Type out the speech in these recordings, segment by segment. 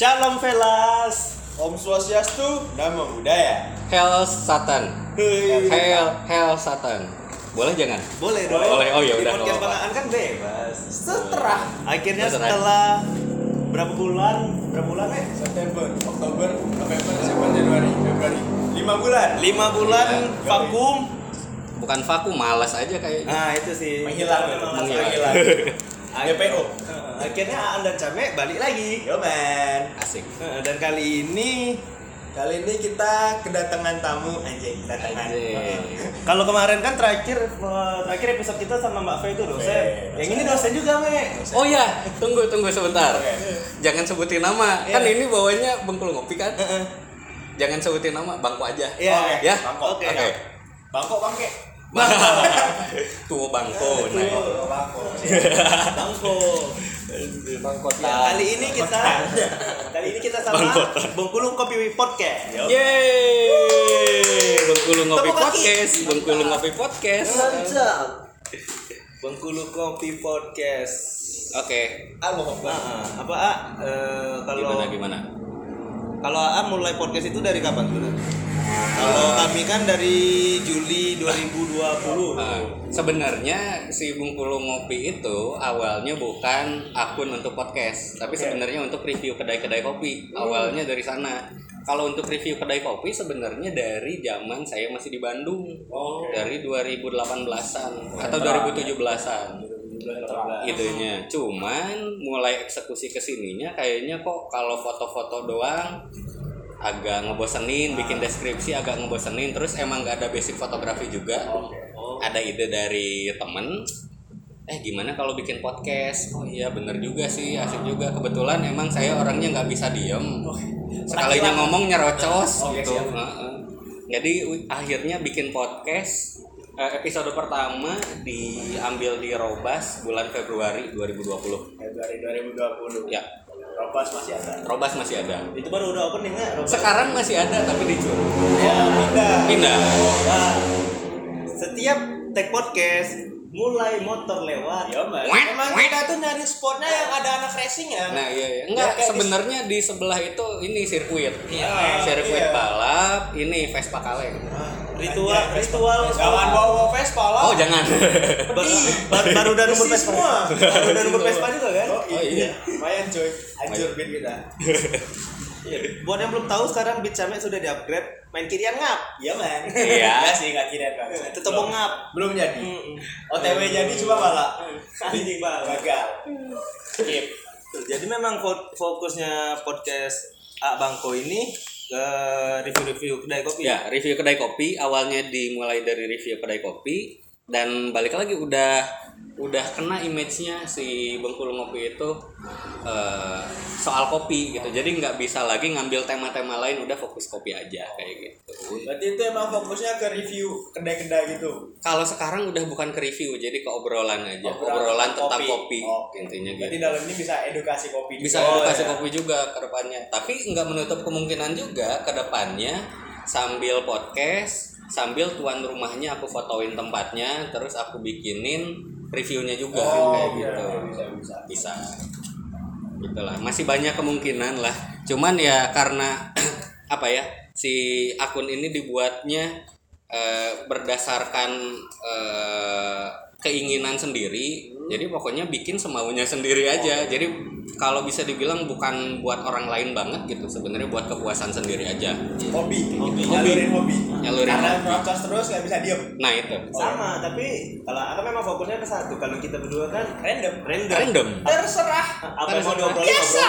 Shalom Velas. Om Swastiastu, Namo Buddhaya. Hell Satan. Hell Hell Satan. Boleh jangan? Boleh dong. Boleh. Oh, ya Di udah, Podcast nggak apa-apa. Bangaan kan bebas. Seterah. Akhirnya Terserah. setelah berapa bulan? Berapa bulan eh? September, Oktober, November, Desember, Januari, Februari. Lima bulan. Lima bulan Iya. vakum. Bukan vakum, malas aja kayaknya. Nah itu sih. Menghilang. menghilang. DPO. Akhirnya Aan dan Came balik lagi. Yo man. Asik. Dan kali ini Kali ini kita kedatangan tamu anjing, kedatangan. Kalau kemarin kan terakhir eh, terakhir episode kita sama Mbak Fe itu dosen. Fe, Yang ini dosen juga, Me. Oh ya, tunggu tunggu sebentar. Jangan sebutin nama. Iya. Kan ini bawanya Bengkulu Ngopi kan? Jangan sebutin nama, bangku aja. Iya. Oke, Ya. Bangko. Oke. Oke. Bangko bangke. Tuh bangko. Nah. Bangko. Bangko. Bangko. Ya, kali ini kita kali ini kita sama Bengkulu Kopi Podcast. Yeay. Bengkulu lagi. Podcast. Bengkulu Ngopi Podcast. Mantap. Bengkulu Kopi Podcast. Oke. Ah, mau. Ah, apa ah? Eh, kalau Gimana gimana? kalau A mulai podcast itu dari kapan sebenarnya? Kalau kami kan dari Juli 2020. Nah, sebenarnya si Bungkulu Ngopi itu awalnya bukan akun untuk podcast, tapi sebenarnya untuk review kedai-kedai kopi. Awalnya dari sana. Kalau untuk review kedai kopi sebenarnya dari zaman saya masih di Bandung. Dari 2018-an atau 2017-an. Itunya. Cuman mulai eksekusi ke sininya kayaknya kok kalau foto-foto doang agak ngebosenin, bikin deskripsi agak ngebosenin. Terus emang gak ada basic fotografi juga. Ada ide dari temen. Eh gimana kalau bikin podcast? Oh iya bener juga sih, asik juga. Kebetulan emang saya orangnya nggak bisa diem. Sekalinya ngomong nyerocos gitu. Jadi akhirnya bikin podcast. Eh, episode pertama diambil di Robas bulan Februari 2020. Februari 2020. Ya, Robas masih ada. Robas masih ada. Itu baru udah opening nggak? Rob? Sekarang masih ada tapi dicuri. Ya, pindah. Pindah. Nah, setiap tag podcast mulai motor lewat. Man. Wet, Emang wet. kita tuh nyari spotnya yang ada anak racing ya. Nah, iya iya. Ya, Enggak, di- sebenarnya di sebelah itu ini sirkuit. Iya. Sirkuit Iya. balap, ini Vespa kaleng. Ritual Anjay, ritual Jangan bawa Vespa lah. Oh, jangan. Baru, baru, udah nomor Vespa. semua. Baru udah nomor Vespa juga kan? Oh, Oh, iya. iya. Lumayan coy. Hancur beat kita. Buat yang belum tahu sekarang Beat Came sudah di-upgrade main kirian ngap. Iya man. Iya. Sih enggak kira kan. Tetep mau ngap. Belum jadi. OTW jadi cuma malah Anjing banget. gagal. Skip. Jadi memang fo- fokusnya podcast A Bangko ini ke review-review kedai kopi. Ya, review kedai kopi awalnya dimulai dari review kedai kopi dan balik lagi udah udah kena image-nya si Bengkulu Ngopi itu eh, soal kopi gitu. Jadi nggak bisa lagi ngambil tema-tema lain, udah fokus kopi aja kayak gitu. Berarti itu emang fokusnya ke review kedai-kedai gitu. Kalau sekarang udah bukan ke review, jadi ke obrolan aja. Obrolan Obrolan, tentang kopi. kopi, Oke. intinya Berarti gitu. dalam ini bisa edukasi kopi. Bisa juga. edukasi Oh, ya. kopi juga ke depannya. Tapi nggak menutup kemungkinan juga ke depannya sambil podcast, sambil tuan rumahnya aku fotoin tempatnya, terus aku bikinin reviewnya juga Oh, kayak iya, gitu. bisa, bisa. Bisa. Gitulah. Masih banyak kemungkinan lah. Cuman ya karena apa ya? Si akun ini dibuatnya eh, berdasarkan eh, keinginan sendiri. Jadi pokoknya bikin semaunya sendiri aja. Jadi kalau bisa dibilang bukan buat orang lain banget gitu. Sebenarnya buat kepuasan sendiri aja. Hobi. Hobi. Nyalurin hobi. Nyalurin Karena proses terus nggak bisa diem. Nah itu Sama, tapi kalau aku memang fokusnya ke satu. Kalau kita berdua kan Random. random. random. Terserah. Apa yang mau diobrolin Biasa.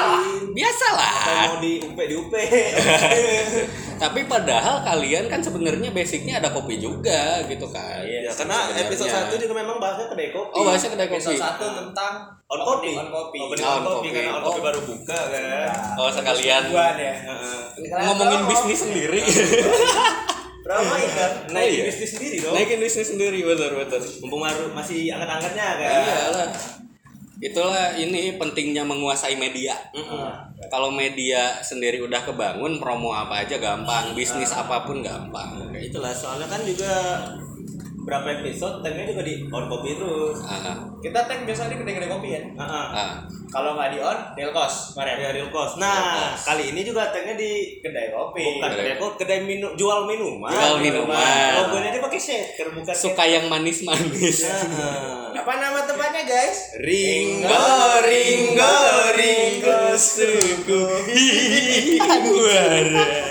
Biasa lah. Apa yang mau di UP di UP. Tapi padahal kalian kan sebenarnya basicnya ada kopi juga gitu kan. Ya, karena Sebenarnya. episode satu juga memang bahasnya kedai kopi. Oh bahasnya kedai kopi. Episode satu tentang on kopi. On kopi. Oh, on on kopi karena on kopi baru buka kan. Oh sekalian ya. Heeh. ngomongin bisnis sendiri. Ramai kan, Oh, naikin iya. bisnis sendiri dong. Naikin bisnis sendiri betul betul. Mumpung masih angkat-angkatnya kan. Iyalah. Itulah ini pentingnya menguasai media. Mm-mm. Kalau media sendiri udah kebangun, promo apa aja gampang, bisnis apa pun gampang. Itulah soalnya kan juga berapa episode tagnya juga di on kopi terus. Ah, Kita tag biasa di kedai-kedai kopi kan. Heeh. ah. Kalau nggak di on, Delkos kemarin. Ya real cost. Nah, Cost. kali ini juga tagnya di Kedai kopi. bukan kedai kopi, kedai minum jual minuman. Jual minuman. Logonya dia pakai shaker bukan Suka yang manis-manis. Heeh. Apa nama tempatnya guys? Ringo, Ringo, Ringo suku.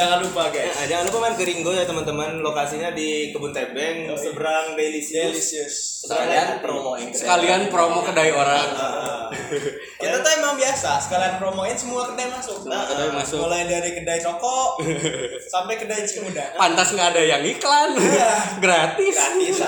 Jangan lupa guys. jangan lupa main ke Ringo ya teman-teman. Lokasinya di Kebun Tebeng, seberang Delicious. Delicious. Sekalian promoin. Sekalian promo kedai orang. Kita tuh emang biasa sekalian promoin semua kedai masuk. Nah, kedai masuk. Mulai dari kedai rokok sampai kedai cimuda. Pantas nggak ada yang iklan. Gratis. Gratis.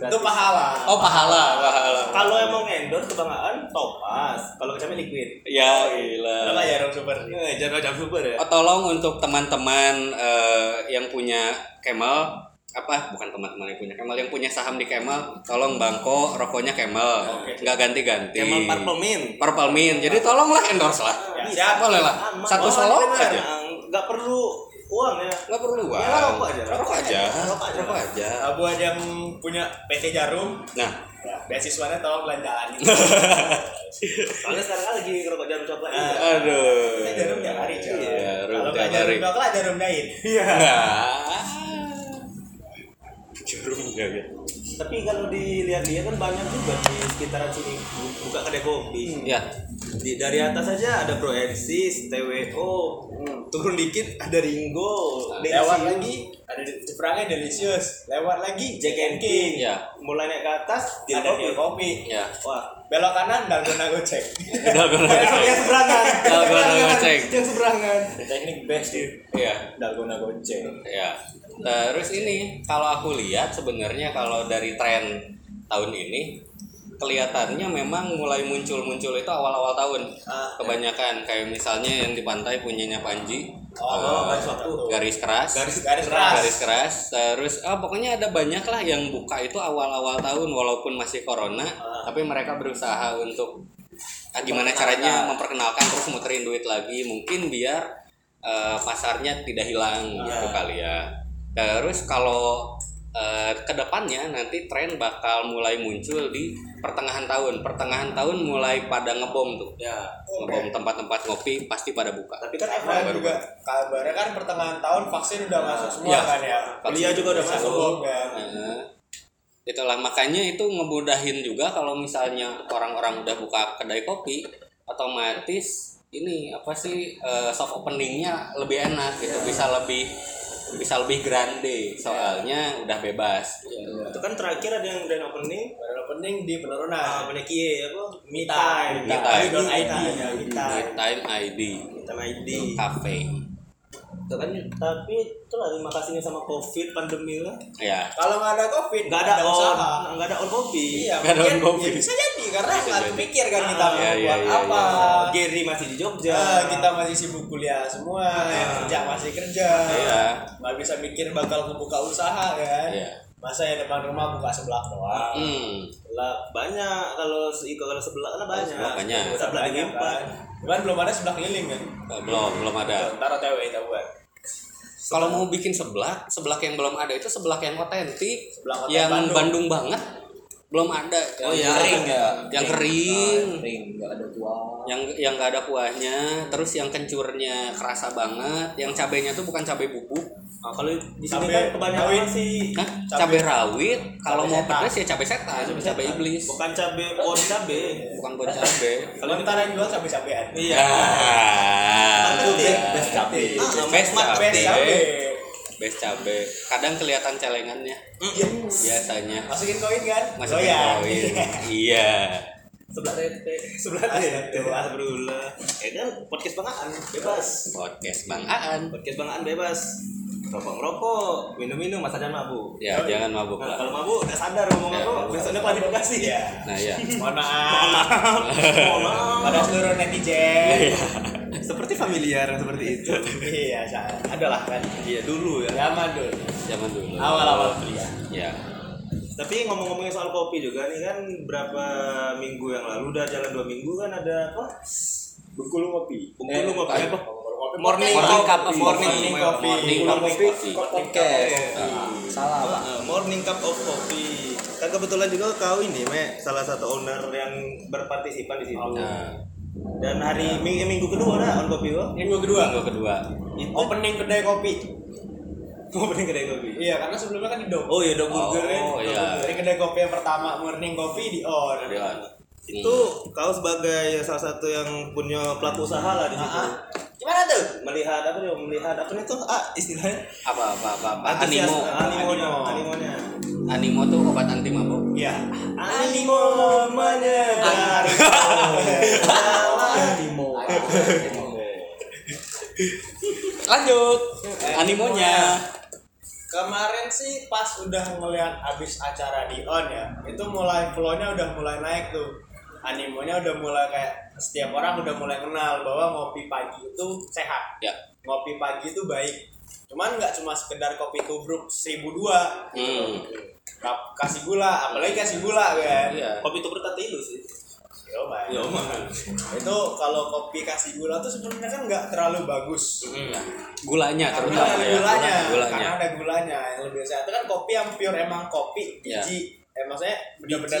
Itu pahala. Oh pahala, pahala. Kalau emang endorse kebanggaan, topas. Kalau kami liquid. Ya gila. ya Rom Super? Eh, jangan jam super ya. Oh, tolong untuk teman-teman eh, yang punya Kemal apa bukan teman-teman yang punya Kemal yang punya saham di Kemal tolong bangko rokoknya Kemal nggak ganti-ganti Kemal Purple Mint. Purple Mint jadi tolonglah endorse lah Ya, Bisa. siap. boleh lah satu Oh, solo bener. aja Nggak perlu uang ya. nggak perlu uang Ya, rokok aja. rokok aja Rokok aja. rokok aja Nah, buat yang punya PT Jarum, nah ya, beasiswanya tolong belanjaan. Soalnya sekarang kan lagi rokok jarum coklat. Ah. juga. aduh Kita jarum tiap hari, cuy. Iya, jarum Kalau nggak jarum coklat, jarum dain. nah jarum ya Tapi kalau dilihat-lihat kan banyak juga di sekitaran sini buka kedai kopi. ya Di dari atas aja ada Bro Ensis, TWO, turun dikit ada Ringo, Delicious, Lewat lagi, ada seberangnya Delicious. Lewat lagi, Jack and King. ya Mulai naik ke atas, di ada kopi. kopi. ya Wah, Belok kanan, dalgona gocek. udah gue yang seberangan. Dalgona goceng. Yang seberangan. Teknik best sih. ya Dalgona gocek. Ya. Terus ini kalau aku lihat sebenarnya kalau dari tren tahun ini kelihatannya memang mulai muncul-muncul itu awal-awal tahun. Ah, Kebanyakan kayak misalnya yang di pantai punyanya Panji. Oh, eh, garis keras. Garis Garis keras. Garis keras. Terus ah pokoknya ada banyak lah yang buka itu awal-awal tahun walaupun masih corona, tapi mereka berusaha untuk ah, gimana caranya memperkenalkan terus muterin duit lagi mungkin biar eh, pasarnya tidak hilang gitu kali ya. Terus kalau eh, ke depannya nanti tren bakal mulai muncul di pertengahan tahun. Pertengahan tahun mulai pada ngebom tuh. Ya. Ngebom tempat-tempat ngopi pasti pada buka. Tapi kan Karena efek juga kabarnya kan pertengahan tahun vaksin udah masuk semua Ya. kan ya. Kuliah juga udah masuk. ngebom, kan. Nah, itulah makanya itu ngemudahin juga kalau misalnya orang-orang udah buka kedai kopi otomatis ini apa sih eh, soft openingnya lebih enak gitu bisa lebih bisa lebih grande soalnya udah bebas. Itu kan terakhir ada yang grand opening? Baru opening di ah penurunan. punya Kie apa? Me time. Me time. ID. ya me time. ID me time ID cafe itu kan tapi itu lah terima kasihnya sama covid pandemi lah ya Kalau nggak ada covid, nggak ada usaha. on nggak ada on kopi Iya, Nggak ada mungkin kopi. ya bisa jadi karena nggak kepikir kan kita Ah, mau iya, iya, buat iya, apa. Gary masih di Jogja Ah, kita masih sibuk kuliah semua, yang kerja masih kerja. Iya. Nggak bisa mikir bakal buka usaha kan. Iya. Masa ya depan rumah buka sebelah doang. hmm lah banyak kalau kalau sebelah kan banyak sebelah banyak. sebelah Banyak lipat kan. Cuman belum ada sebelah keliling kan. Belum belum ada Ntar OTW kita buat. Kalau mau bikin seblak seblak yang belum ada itu seblak yang otentik Seblak yang Bandung. Bandung banget belum ada Oh, iya. Kering ya? yang kering Kering, nggak ada kuah. yang yang nggak ada kuahnya terus yang kencurnya kerasa banget yang cabenya tuh bukan cabai bubuk Nah, kalau di sini Cabai kan kebanyakan rawit. sih Hah? Cabai- cabai rawit? Kalau cabai mau pedas ya cabai setan cabai iblis. bukan cabe bon cabe bukan bon cabai. Kalau ntar yang jual cabai-cabean. iya. Ah, best cabai. Ah, best mat- cabai. Best cabai. best cabai. Kadang kelihatan celengannya. Iya. biasanya. Masukin koin kan? masukin Goyang. koin. Iya. Sebelah tete. Sebelah tete. astagfirullah ya kan podcast bangaan bebas. Podcast bang Aan podcast bangaan bebas rokok ngerokok minum minum masa dan mabuk ya jangan mabuk nah, lah kalau mabuk udah sadar ngomong Ya, apa besoknya klarifikasi Iya. nah ya Mohon maaf. mohon maaf Pada seluruh netizen. seperti familiar seperti itu Iya, adalah kan. iya dulu ya Zaman dulu. zaman dulu Awal-awal kuliah. ya tapi ngomong-ngomongin soal kopi juga nih kan berapa minggu yang lalu udah jalan dua minggu kan ada apa Bengkulu ngopi. Bengkulu ngopi apa? Morning Morning cup of morning coffee. coffee. Morning of kopi coffee. podcast. Salah pak. Ah, morning cup of coffee. Kan kebetulan juga kau ini, Me, salah satu owner yang berpartisipan di situ. Nah, Dan hari minggu, minggu kedua nah on kopi. Minggu kedua. minggu kedua. Opening kedai kopi. opening kedai kopi. Iya, karena sebelumnya kan di Dom. Oh iya, dog burger ya. Oh iya. Jadi kedai kopi yang pertama morning kopi di on. Iya. Itu kau sebagai salah satu yang punya pelaku usaha lah di situ. Gimana tuh? Melihat apa nih? Melihat apa nih tuh? Ah, istilahnya apa apa apa, apa? Antusias- animo animonya, Animo. animonya. animo tuh obat anti mabuk Iya. Animo menyebar. Timo. lanjut animonya Kemarin sih pas udah ngeliat abis acara di on ya, itu mulai flow-nya udah mulai naik tuh. Animonya udah mulai kayak setiap orang udah mulai kenal bahwa ngopi pagi itu sehat. ya Ngopi pagi itu baik. Cuman nggak cuma sekedar kopi tubruk seribu dua, hmm. Kap- kasih gula, apalagi kasih gula kan. iya Kopi itu bertati lu sih. Yo, Pak. Ya, man. Itu kalau kopi kasih gula tuh sebenarnya kan nggak terlalu bagus. Iya. gulanya karena terutama ada ya gulanya, gulanya karena ada gulanya yang lebih sehat itu kan kopi yang pure emang kopi Ya. biji eh maksudnya benar-benar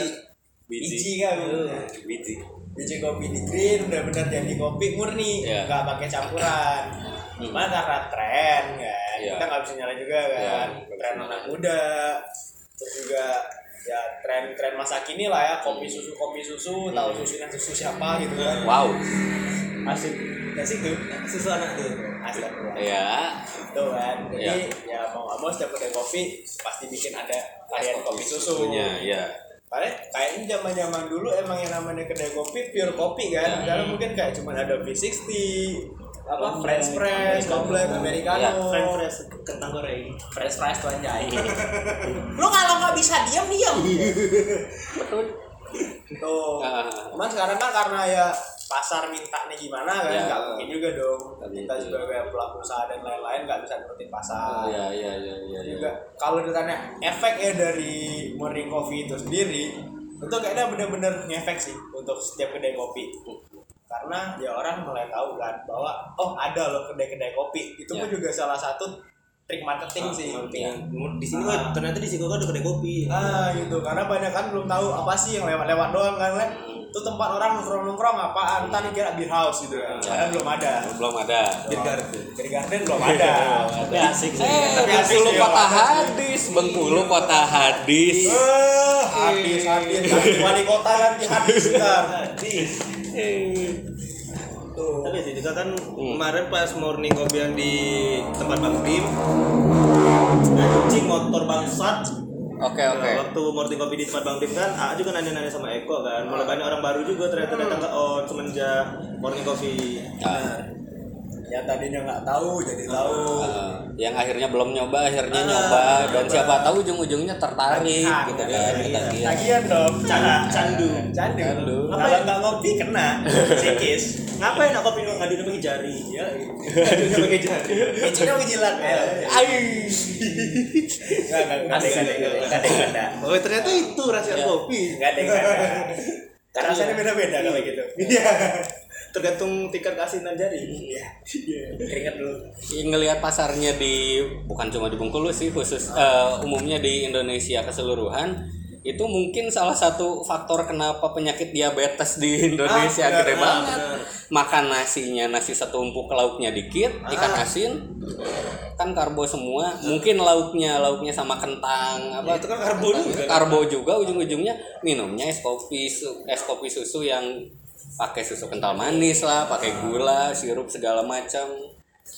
Biji. kan? Bener. Biji. biji. Kopi di green benar-benar jadi kopi murni. Ya. nggak pakai campuran. Cuma karena tren kan. Ya. kita nggak bisa nyalain juga kan. Ya, tren anak muda. Terus juga ya tren-tren masa kini lah ya. Kopi susu kopi susu. Tahu susunya susu siapa gitu kan. Wow. Asik. Asik tuh Susu anak tuh. asik. Ya Tuh kan, jadi Iya. ya mau nggak mau setiap kedai kopi pasti bikin ada varian kopi susu. susunya ya Karena kayaknya zaman zaman dulu emang yang namanya kedai kopi pure kopi kan, Ya. karena mungkin kayak cuma ada V60, apa Komplek, French press, komplek, Ya, americano, French fries kentang goreng. French fries tuh anjay. Lu kalau nggak bisa diam diam. betul Tuh. Ah. Cuman sekarang kan karena ya pasar mintanya gimana kan, Ya. nggak mungkin juga dong. Nggak Kita sebagai pelaku usaha dan lain-lain nggak bisa nurutin pasar. ya ya ya ya, ya. juga kalau ditanya efek ya dari morning coffee itu sendiri itu kayaknya bener-bener ngefek sih untuk setiap kedai kopi karena ya orang mulai tahu kan bahwa oh ada loh kedai-kedai kopi itu pun Ya. juga salah satu trik marketing sih. Di sini kok ternyata di sini kok ada kedai kopi. ah gitu. Karena banyak kan belum tahu apa sih yang lewat-lewat doang kan kan. Itu tempat orang nongkrong-nongkrong apaan entar dikira beer house gitu. Kan padahal belum ada. Belum ada. Beer garden. Beer garden belum ada. Tapi asik sih. Eh, Tapi asik sih, kota hadis, Bengkulu kota hadis. Eh, habis habis ganti wali kota ganti habis ntar tuh Tapi sih juga kan kemarin pas morning kopi yang di tempat Bang Tim anjing motor bangsat. Oke Nah, oke. waktu morning kopi di tempat Bang Tim kan A juga nanya-nanya sama Eko kan. Mulai banyak orang baru juga ternyata datang ke on semenjak morning coffee Nah, ya tadinya nggak tahu jadi tahu. eh, yang akhirnya belum nyoba, akhirnya Ah, nyoba. Dan nyoba. siapa tahu ujung-ujungnya tertarik Tagihan, gitu kan? kan, Iya. tagihan. Dong Can- candu. candu, Candu. kalau nggak ngopi kena. Sikis. Ngapain aku kopi ngadu pakai jari ya ngadu pakai jari Cina jilat ya Ai. nggak nggak nggak ada nggak ada nggak ada nggak ada. Oh ternyata itu rahasia Iya. kopi. Nggak ada nggak ada. Karena rasanya beda-beda kalau gitu. Iya tergantung tingkat keasinan jari iya keringat dulu Yang ngelihat pasarnya di bukan cuma di Bengkulu sih khusus eh, umumnya di Indonesia keseluruhan itu mungkin salah satu faktor kenapa penyakit diabetes di Indonesia Ah, gede banget. Makan nasinya nasi setumpuk lauknya dikit, ikan Ah. asin kan karbo semua. Mungkin lauknya lauknya sama kentang apa itu kan karbo juga karbo juga ujung-ujungnya minumnya es kopi es kopi susu yang pakai susu kental manis lah pakai gula sirup segala macam.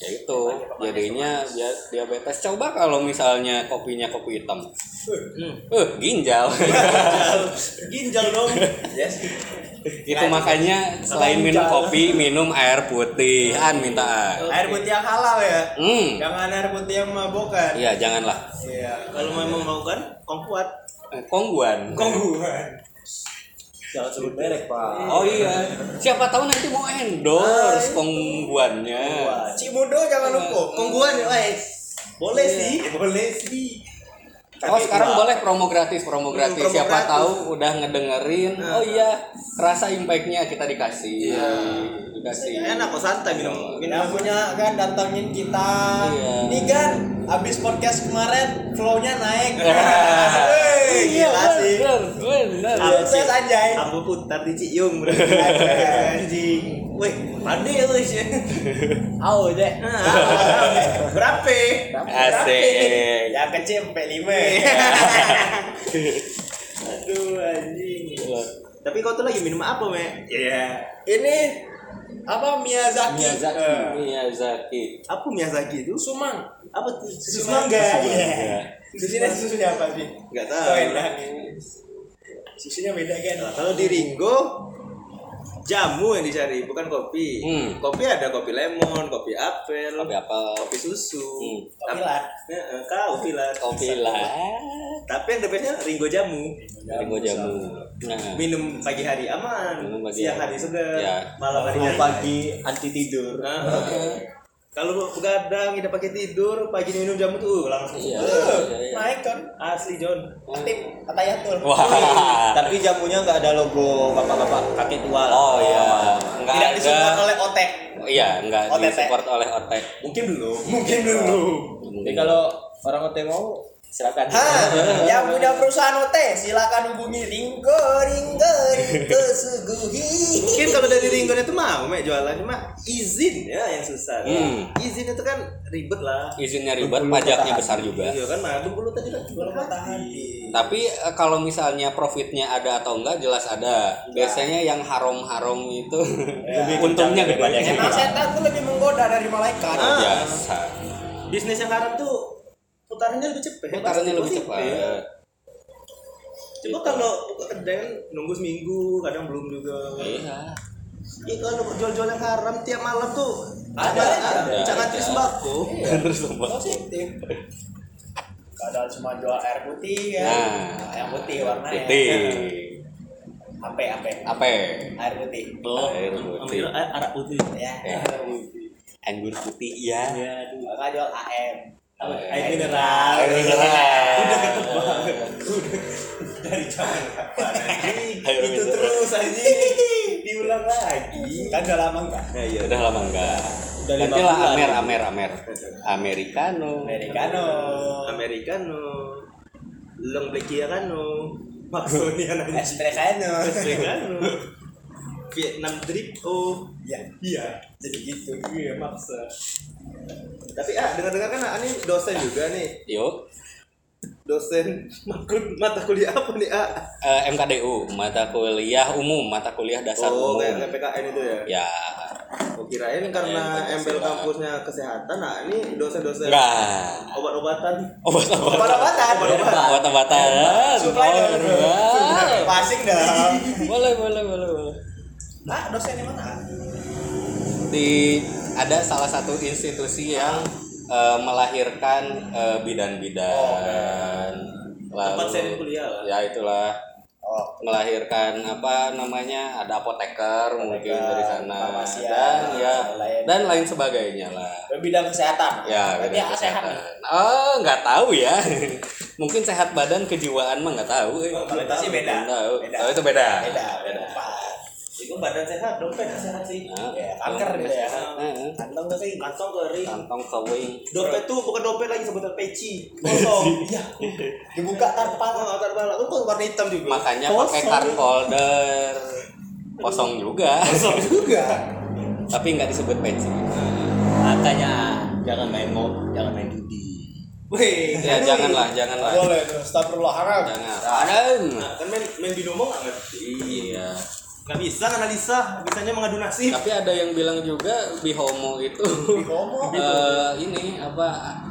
Ya itu jadinya dia diabetes. Coba kalau misalnya kopinya kopi hitam. Eh ginjal. Ginjal dong. Yes. Itu makanya selain minum kopi minum air putih. An minta air. Putih yang halal ya? Hmm. Jangan air putih yang mabokkan iya janganlah. Iya. Kalau memang mau kan kong kuat Eh, kongguan. Kongguan Jangan sebut merek pak. oh iya siapa tahu nanti mau endorse kongguannya Cimudo jangan lupa kongguan ya guys boleh sih boleh sih Oh sekarang boleh promo gratis, promo gratis. promo Siapa gratis. tahu udah ngedengerin. Oh iya, kerasa impactnya kita dikasih. Dikasih. enak kok santai minum minum punya kan datangin kita. Iya. Ini kan abis podcast kemarin flow-nya naik. Iya, Wih, gila sih. bener, bener. Sukses anjay. Ambu putar di Ciyung berarti Anjing. Wih, mandi ya wis. Au deh. Berapa? Asik. Yang kecil sampai lima. Aduh anjing. Tapi kau tuh lagi minum apa, Me? Iya. Ini apa Miyazaki? Miyazaki. Eh, Miyazaki. Apa Miyazaki itu? Sumang. Apa tuh? Susu mangga. Iya. Susunya susunya apa sih? Enggak Oh, tahu. enak. Susunya beda kan? Nah, kalau di Ringo jamu yang dicari bukan kopi. Hmm. Kopi ada kopi lemon, kopi apel, Kopi apa? kopi susu. Hmm. Kopi lah. Heeh, kopi lah. Kopi lah. Tapi yang the bestnya Ringo jamu. Ringo jamu. Nah. Minum pagi hari aman, Minum pagi siang hari. hari segar, Ya. malam hari pagi anti tidur. Nah, Kalau begadang tidak pakai tidur, pagi minum jamu tuh langsung Iya. segar. iya, iya. Naik kan? Asli John. Aktif kata Yatul. Wah. Tapi jamunya nggak ada logo bapak-bapak kakek tua. Oh iya. Enggak Tidak disupport oleh Otek. Iya, enggak OTT. disupport oleh Otek. Mungkin belum. Mungkin dulu. Jadi kalau orang OT mau silakan. Hah, yang punya perusahaan OT silakan hubungi Ringo, Ringo, Ringo Suguhi. Mungkin kalau dari Ringo itu mau mek jualan cuma izin ya yang susah. Hmm. Izin itu kan ribet lah. Izinnya ribet, pajaknya besar juga. Iya kan nah dulu tadi kan hati. di. Tapi eh, kalau misalnya profitnya ada atau enggak jelas ada. Biasanya yang haram-haram itu untungnya gede. Emang setan tuh lebih menggoda dari malaikat. Ah. Biasa. Bisnis yang haram tuh putarannya lebih cepat. Putarannya lebih cepat. positif. Coba kalau buka kedai kan nunggu seminggu, kadang belum juga. Iya. Ya kalau jual-jual yang haram tiap malam tuh Ada, ada. Jangan terus sembako. Terus apa? Positif. Padahal cuma jual air putih ya. Nah. yang putih warnanya. Putih. Apa apa? Apa? Air putih. Air putih. Ambil air putih. Ya. Ya. Anggur putih ya. Maka jual AM. Air mineral. Air mineral. Udah ketebak. Udah dari zaman kapan Itu terus anjing. Diulang lagi. Kan udah lama enggak? Nah, iya. Udah lama enggak. Udah Gantilah bulan. Amer, Amer, Amer. Americano. Americano. Americano. Long black Kano. Maksudnya nanya. Espresso. Americano. Vietnam drip oh. Ya, iya. Jadi gitu. Iya maksa. Tapi ah dengar-dengar kan ah, ini dosen juga nih. Yuk. Dosen mata kuliah apa nih ah? Eh, MKDU, mata kuliah umum, mata kuliah dasar Oh umum. kayak PKN itu ya? Ya. Oh kirain karena embel kampusnya kesehatan, nah ini dosen-dosen Enggak. obat-obatan. Obat-obatan. Obat-obatan. Obat-obatan. Supply dong. Wow. Passing dong. Boleh, boleh, boleh, boleh. Nah, dosen di mana? Di ada salah satu institusi yang eh, melahirkan eh, bidan-bidan. Tempat saya kuliah lah. Ya itulah Oh, melahirkan apa namanya ada apoteker mungkin dari sana farmasian, dan ya lain. dan lain sebagainya lah bidang kesehatan. ya bidang yang sehat kesehatan. oh nggak tahu ya mungkin sehat badan kejiwaan mah nggak tahu eh. Kalau itu sih beda. Tahu Beda. Oh, itu beda Beda, beda. Itu badan sehat, dompet sehat sih. Nah, Ya, kanker gitu ya. Heeh. Kantong kering. Kantong kering. kantong kewing Dompet tuh bukan dompet lagi sebutan peci. Kosong. Iya. Dibuka tar kepala. Latar belakang. Itu warna hitam juga. makanya pakai card holder kosong juga Kosong juga. tapi nggak disebut peci Makanya jangan main mau, jangan main judi. Wih, ya aduh. janganlah janganlah Boleh terus. Astagfirullah haram. jangan ada Nah, kan main main binomo nggak ngerti. iya Nggak bisa analisa, bisanya mengadu nasib. tapi ada yang bilang juga bihomo itu Bihomo. eh, ini apa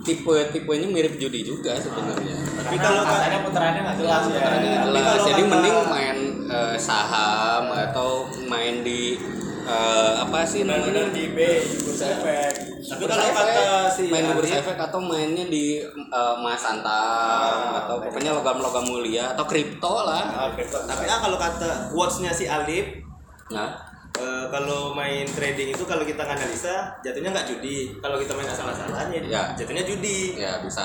tipe tipenya mirip judi juga sebenarnya Tapi kalau katanya putarannya nggak jelas ya. Putarannya nggak tapi jelas. jadi kata- mending main eh, saham atau main di eh, apa sih Benar-benar namanya di B, bursa efek. Tapi Bursa kalau efek, kata si main di bursa Adit- efek atau mainnya di eh, emas antam atau pokoknya logam-logam mulia atau kripto lah Ah, kripto. Tapi ah kalau kata quotes-nya si Alif, nah eh, kalau main trading itu kalau kita nganalisa jatuhnya nggak judi. Kalau kita main asal-asalan ya Ya. jatuhnya judi. ya bisa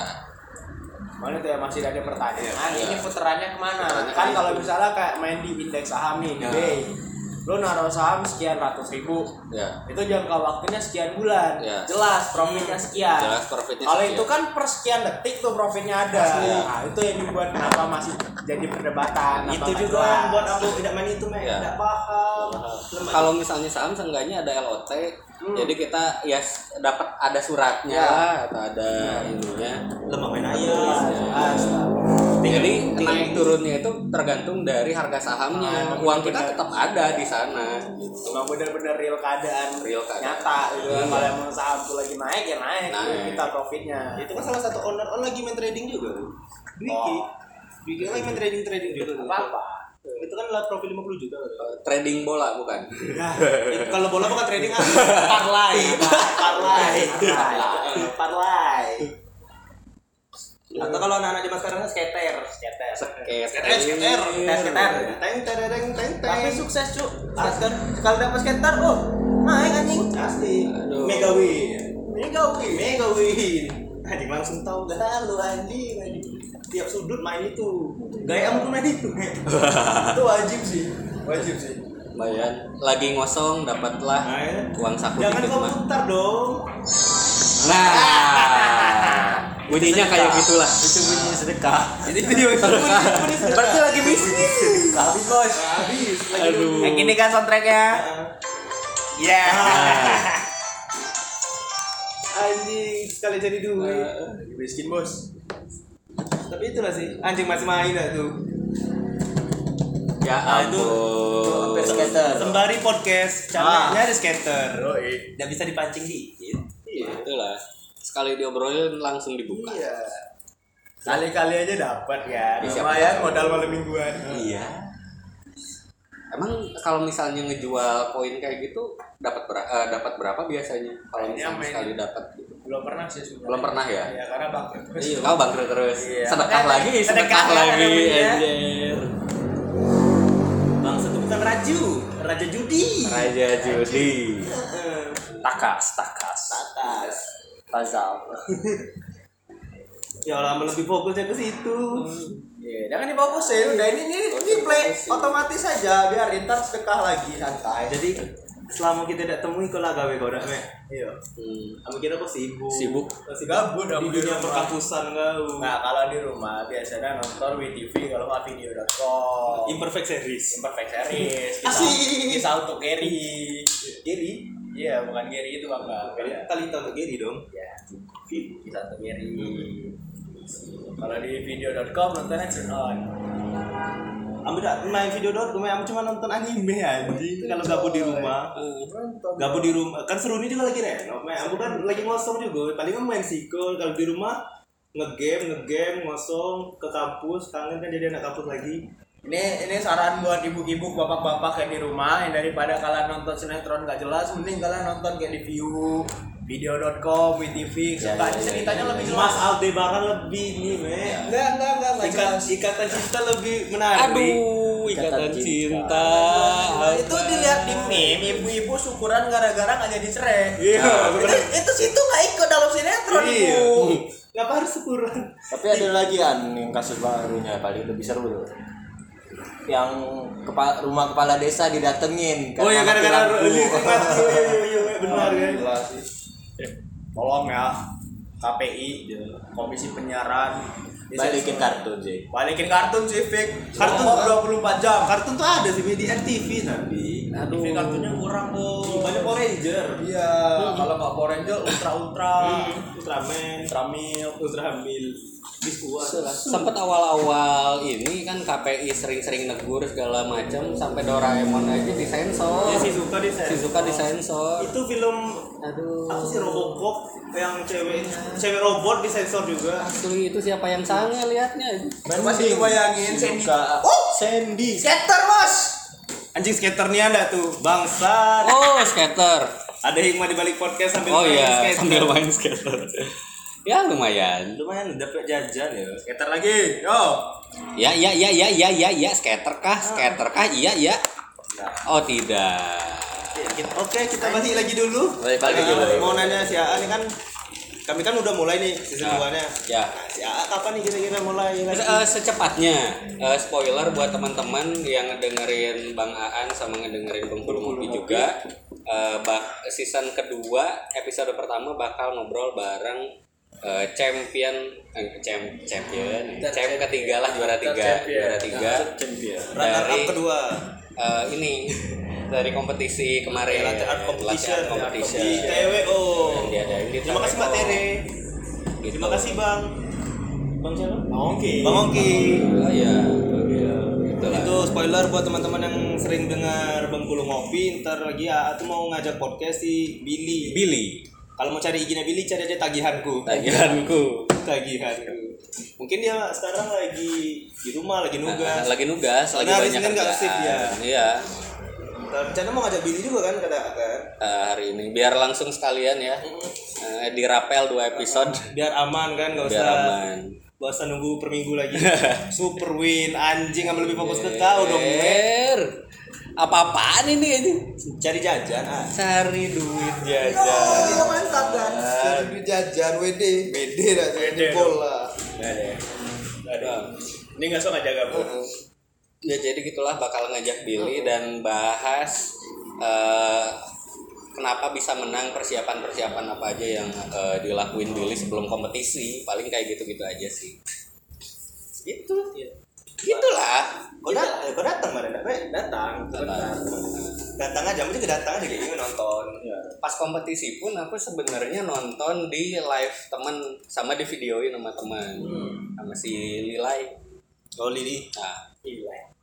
Mana tuh ya masih ada pertanyaan, Iya. ini puterannya ke mana? Puterannya kan kalau gitu. misalnya kayak main di indeks saham nih, di Ya. Bay. Lo naruh saham sekian ratus ribu, Ya. itu jangka waktunya sekian bulan, Ya. jelas profitnya sekian. Jelas profitnya Kalau sekian. itu kan per sekian detik tuh profitnya ada. Asli. Nah, itu yang dibuat kenapa masih jadi perdebatan. itu juga jelas. yang buat aku tidak main itu meh Ya. tidak paham. Kalau misalnya saham seenggaknya ada LOT, Hmm. jadi kita ya dapat ada suratnya Ya. atau ada ininya. lemah main ayam jelas. Jadi naik turunnya itu tergantung dari harga sahamnya. Ah, emang Uang kita tetap ada di sana. Emang bener-bener real keadaan Real keadaan. nyata gitu Iya. kalau emang saham tuh lagi naik ya naik, Naik. kita profitnya itu kan salah satu owner on lagi main trading juga Dwiki Oh. Dwiki kan lagi main trading trading juga apa apa itu kan lah profil 50 juta tuh. Trading bola bukan? Itu kalau bola bukan trading ah parlay parlay parlay atau kalau anak-anak zaman sekarang skater skater. Skater. skater skater. Skater. teng teng teng teng. Tapi sukses cu kan sekali dapat skater oh naik anjing. Aduh. mega win. Mega win. Mega win. Anjing langsung tahu dah. Lu anjing anjing. Tiap sudut main itu. Gaya kamu main itu. Itu wajib sih. Wajib sih. Lumayan. Lagi ngosong dapatlah Main. uang saku jangan dikit kau putar dong. Nah. Bunyinya kayak gitulah. Itu bunyi sedekah. jadi video itu berarti lagi bisnis. Habis bos. Habis. Aduh. yang ini kan soundtracknya. Ya anjing sekali jadi duit. Lagi miskin bos. Tapi itulah sih anjing masih main dah tuh Ya Nah, itu- ampun. Hampir skater. sembari podcast channelnya ada skater. Nggak bisa dipancing dikit. Itulah. Sekali diobrolin langsung dibuka. iya kali-kali aja dapat ya Bisa. lumayan modal malam mingguan Iya. Emang kalau misalnya ngejual koin kayak gitu dapat ber- eh, dapat berapa biasanya? Kalau misalnya main- sekali dapat gitu. belum pernah sih sebenarnya Belum pernah ya? ya karena bang Iya, kau bangkrut terus. Iya. Sedekah lagi, sedekah, sedekah kan lagi, anjir. bangsa itu bukan raju raja judi Raja judi. Takas, takas. atas Tazal. ya lama lebih fokusnya ke situ Iya, jangan difokusin. Udah ini ini, ini play otomatis saja biar ntar sedekah lagi santai. jadi selama kita tidak temui kau lah gawe kau dah me Iya. Hmm. kamu kira kau sibuk Sibuk. masih Gabut di dunia perkampusan kau Nah, kalau di rumah biasanya nonton WTV kalau nggak video.com. imperfect series Imperfect series. Asik. kisah untuk Gary. Gary Iya, bukan Gary itu bang bang. Beda. talita untuk Gary dong Ya, kisah untuk Gary. Kalau di video.com nontonnya turn on. Ambil dah main video dot, gue main cuma nonton anime anjing. Kalau gabut di rumah, gabut di rumah. Kan seru ini juga lagi renov. Main, aku kan lagi ngosong juga. Paling kan main sikol. Kalau di rumah ngegame, ngegame, ngosong ke kampus. Kangen kan jadi anak kampus lagi. Ini ini saran buat ibu-ibu, bapak-bapak kayak di rumah yang daripada kalian nonton sinetron gak jelas, mending kalian nonton kayak di view, video.com, WTV, Ya, kan ya, ya, ceritanya ya, lebih Mas jelas. Aldebaran lebih nih, me. Enggak, enggak, enggak, enggak Ikat, ikatan cinta lebih menarik. Aduh, ikatan Ikatan cinta. Nah, itu dilihat di meme, ibu-ibu syukuran gara-gara gak jadi cerai. Iya, itu, itu situ gak ikut dalam sinetron, Iya. ibu. Ngapa harus syukuran? Tapi ada lagi an yang kasus barunya paling lebih seru tuh. Yang kepala, rumah kepala desa didatengin. Oh ya karena gara-gara. Iya, iya, iya, iya, benar kan. Sih. Tolong ya, KPI, Komisi Penyiaran, Balikin kartu sih. Balikin kartun sih, Fik. Kartun Kartun 24 jam. Kartun tuh ada sih di RTV tapi. Aduh. TV kartunya kurang tuh. Banyak Power Ranger. Iya, kalau nggak Power Ranger Ultra Ultra, Ultraman, Ultra Milk. Sempet awal-awal ini kan KPI sering-sering negur segala macam sampai Doraemon aja disensor. Ya si suka di Shizuka disensor. Itu film Aduh. apa sih Robocop yang cewek cewek robot disensor juga. Asli itu siapa yang sange liatnya? Coba sih bayangin Sandy. Suka. Oh, Sandy. skater bos. Anjing skaternya ada tuh, bangsat. Oh, skater. Ada hikmah di balik podcast sambil Oh main iya, skater. sambil main skater. Ya lumayan. Lumayan dapat jajan ya. Skater lagi, yo. Ya ya ya ya ya ya ya skater kah? Skater kah? Iya ya. Oh tidak. Oke, kita balik lagi dulu. Balik lagi Eh, dulu. Mau nanya si Aan ini kan kami kan udah mulai nih season Ah. 2 nya. Ya. Nah, si AA kapan nih kira-kira mulai lagi? Eh, secepatnya eh, spoiler buat teman-teman yang ngedengerin Bang Aan sama ngedengerin Bang Pulu Ngopi juga eh, bak season kedua episode pertama bakal ngobrol bareng eh, champion eh, champ champion champ ketiga lah juara tiga juara tiga up dari kedua. eh, ini dari kompetisi kemarin Latihan competition. Latihan competition Di TWO. diadain di Terima kasih Mbak. Tere. Gitu. Terima kasih Bang. Bang siapa? Bang Ongki. Bang Ongki. oh iya Itulah. Itu spoiler buat teman-teman yang sering dengar Bang Pulu ngopi, ntar lagi AA tuh mau ngajak podcast si Billy. Billy Kalau mau cari izinnya Billy, cari aja tagihanku. tagihanku Tagihanku. Mungkin dia sekarang lagi di rumah, lagi nugas. lagi nugas lagi hari banyak kerjaan shift ya. iya rencana mau ngajak Billy juga kan kata kan. eh, hari ini biar langsung sekalian ya Eh, dirapel dua episode Biar aman kan, nggak biar usah aman Gak usah nunggu per minggu lagi Super win Anjing ambil lebih fokus ke kau dong. Ber, apa-apaan ini? Ini Cari jajan. Ah. cari duit. Jajan. Itu mantap kan? Cari duit jajan WD WD dah WD bola. Aduh. Ini nggak suka jaga bu. ya jadi gitulah bakal ngajak Billy dan bahas eh, kenapa bisa menang persiapan-persiapan apa aja yang eh, dilakuin Billy sebelum kompetisi. Paling kayak gitu-gitu aja sih. Itu gitulah. Kau datang, kau datang kemarin? Mek? Datang. Bentar. Datang aja, mesti kedatang aja kayak gini nonton. Pas kompetisi pun aku sebenarnya nonton di live temen sama di videoin sama teman sama si Lilai. Oh Lili. Nah.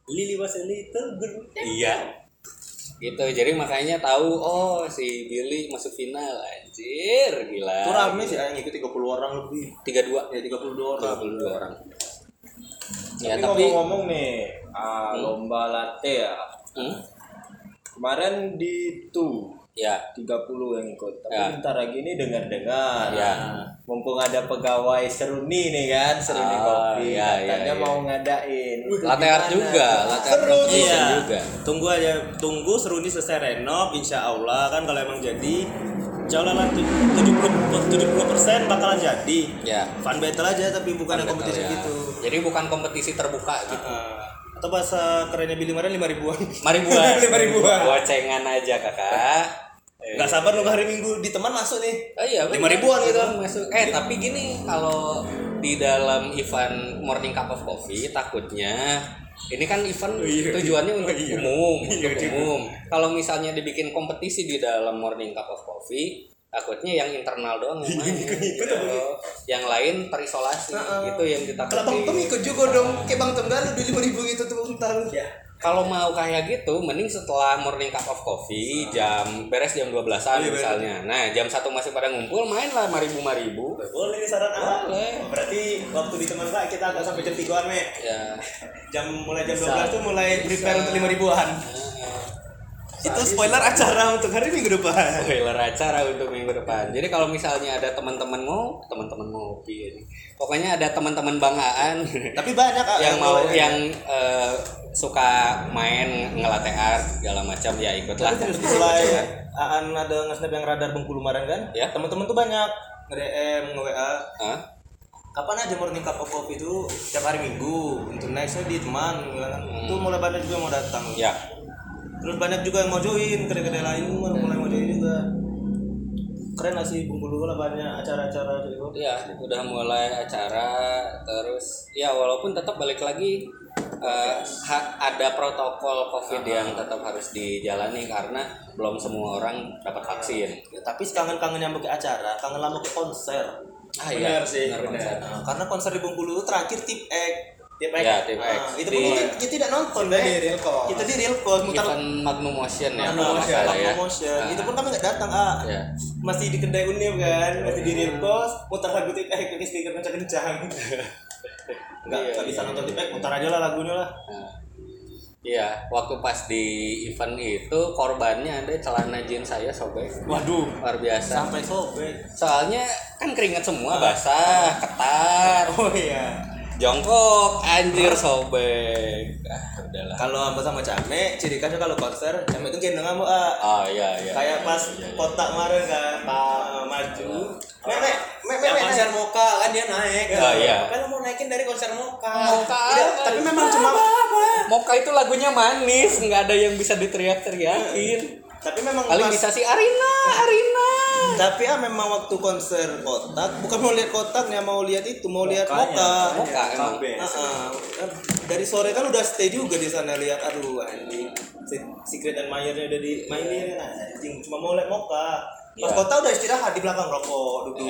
Lili was a little girl. Iya. Gitu jadi makanya tahu oh si Billy masuk final. Anjir gila. Itu rame sih, yang ikut 30 orang lebih. Tiga dua. Ya 32 orang. Orang ya tapi tapi ngomong-ngomong nih ah, lomba latte ya Hmm? kemarin di tuh ya 30 yang ikut tapi Ya. bentar lagi ini dengar-dengar Ya. mumpung ada pegawai seruni nih kan seruni Ah, kopi ya, ya, katanya ya. mau ngadain latte art juga latte art Iya. juga Tunggu aja, tunggu Seruni selesai renov, insya Allah kan kalau emang jadi, Allah lah tujuh puluh persen bakalan jadi. ya Fun battle aja tapi bukan yang kompetisi Ya. gitu. Jadi bukan kompetisi terbuka gitu Ah, atau bahasa kerennya Billy kemarin lima ribuan. mari buat Lima ribuan. gocengan aja kakak Gak sabar nunggu hari Minggu di teman masuk nih. Oh iya, Lima ribuan gitu. Masuk. Eh, tapi gini, kalau di dalam event Morning Cup of Coffee takutnya ini kan event tujuannya untuk umum, untuk umum. Kalau misalnya dibikin kompetisi di dalam Morning Cup of Coffee, takutnya yang internal doang yang main. gitu. Yang lain terisolasi. Itu yang kita Kalau Bang Tom ikut juga dong. Kayak Bang Tom dulu di lima ribu gitu tuh entar. Ya. Kalau mau kayak gitu, mending setelah morning cup of coffee jam beres jam 12-an Iya, misalnya. Nah, jam satu masih pada ngumpul, main lah maribu maribu. Boleh nih saran A. Boleh. Berarti waktu di teman kak kita agak sampai jam 3-an, Mek. Ya. Jam mulai jam 12 tuh mulai prepare untuk lima ribuan. Itu spoiler acara untuk hari Minggu depan. Spoiler acara untuk minggu depan. Jadi kalau misalnya ada teman-teman mau, teman-teman mau ini. Pokoknya ada teman-teman Bang Aan Tapi banyak yang mau boleh. yang eh, suka main ngelatih art segala macam ya ikutlah. Tapi terus mulai Aan ada nge-snap yang radar Bengkulu kemarin kan? Ya. Teman-teman tuh banyak nge-DM, nge-WA. Hah? Kapan aja morning cup of coffee itu tiap hari Minggu untuk nextnya di teman bilang kan. Itu mulai banyak juga mau datang. Ya. Terus banyak juga yang mau join kedai-kedai lain mulai mulai mau join juga. Keren lah sih Bengkulu lah banyak acara-acara gitu. Iya, udah mulai acara terus ya walaupun tetap balik lagi ha- ada protokol COVID yang tetap harus dijalani karena belum semua orang dapat vaksin. Ya, tapi kangen-kangen yang pakai acara, kangen lama ke konser. Ah Benar sih, benar, benar. konser. Nah, karena konser di Bengkulu terakhir tip X. Tip Ya, tip Nah, X. itu Di pun kita, kita tidak nonton Kita di real call. Kita di real call mutar Magnum Motion ya, Magnum Motion, ya. Magnum Motion. Nah, Itu pun kami nggak datang, ah. ya. Masih di kedai Unif kan, masih di real call, mutar lagu tip X pakai speaker kencang-kencang. Enggak, Iya, enggak bisa iya, nonton tip X, mutar aja lah lagunya lah. Nah, Iya, waktu pas di event itu korbannya ada celana jeans saya sobek. Waduh, Luar biasa. sampai sobek. Soalnya kan keringat semua basah, ketat, Oh iya. Jongkok, anjir sobek. Ah, udahlah. Kalau Amba sama Came, ciri khasnya kalau konser, Came itu gendong Amba, ah. Oh iya iya. Kayak pas Iya, iya. kotak kemarin kan, Pak maju. Mek, mek, Me- me- konser Moka kan dia naik Oh, iya. kan mau naikin dari konser Moka Moka. Tidak, tapi memang cuma Moka itu lagunya manis, nggak ada yang bisa diteriak-teriakin. tapi memang Paling pas- bisa sih Arina, Arina. Tapi ah memang waktu konser kotak bukan mau lihat kotaknya mau lihat itu mau lihat Mokanya. moka emang. Ah, ah. dari sore kan udah stay juga di sana lihat aduh anjing Se- Secret dan Mayernya udah dimainin kan anjing cuma mau lihat moka pas Iya. kota udah istirahat di belakang rokok duduk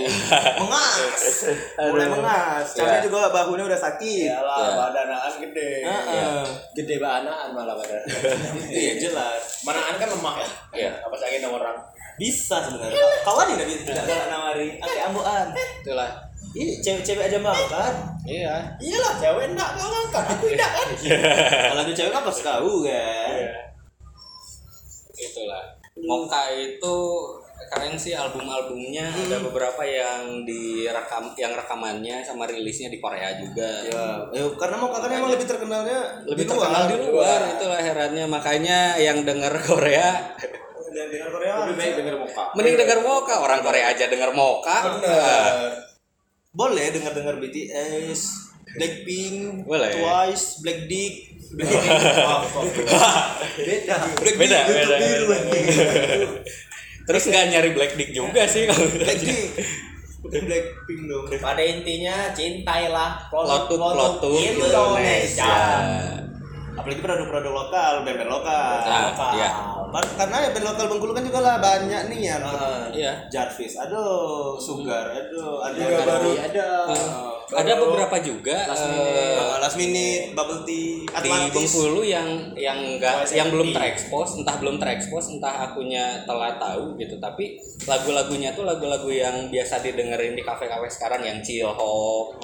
mengas mulai mengas Iya. juga bahunya udah sakit Iyalah, Iya. badan Aan gede. Gede banget malah badan. iya jelas Mana Aan kan lemah ya? Iya. Apa sakit orang? Bisa sebenarnya. Kawan tidak bisa. Tidak ada nawari ake ambuan. Itulah. Ih, cewek-cewek aja makan Iya. Iyalah, cewek enggak kau ngangkat, aku enggak kan. kalau ada cewek kan pasti tahu kan? Itulah. Moka itu keren sih album-albumnya. Ada beberapa yang direkam yang rekamannya sama rilisnya di Korea juga. Ya, ya karena mau kakaknya emang lebih terkenalnya Lebih di luar. terkenal di luar itulah herannya. Makanya yang denger Korea Dan dengan Korea Lebih baik denger Moka. mending denger Moka orang Korea aja denger Moka. Bener. boleh dengar-dengar BTS, Blackpink, Boleh. Twice, Black Dick, Black Beda. Beda, beda, beda. Terus nggak nyari Black Dick juga sih kalau Black Dick. Blackpink dong. Pada intinya cintailah Lotus Lotus Indonesia. Apalagi produk-produk lokal, band-band lokal. Nah, Lokal. iya. Karena ya band lokal Bengkulu kan juga lah banyak nih ya. Iya. Jarvis, aduh, Sugar, aduh, ada Juga baru. Ada. Ada beberapa juga Last eh, minute. Uh, last minute, bubble tea, di Atlantis. Bengkulu yang yang enggak Voice yang belum terekspos entah belum terekspos entah akunya telah tahu gitu tapi lagu-lagunya tuh lagu-lagu yang biasa didengerin di kafe-kafe sekarang yang chill hop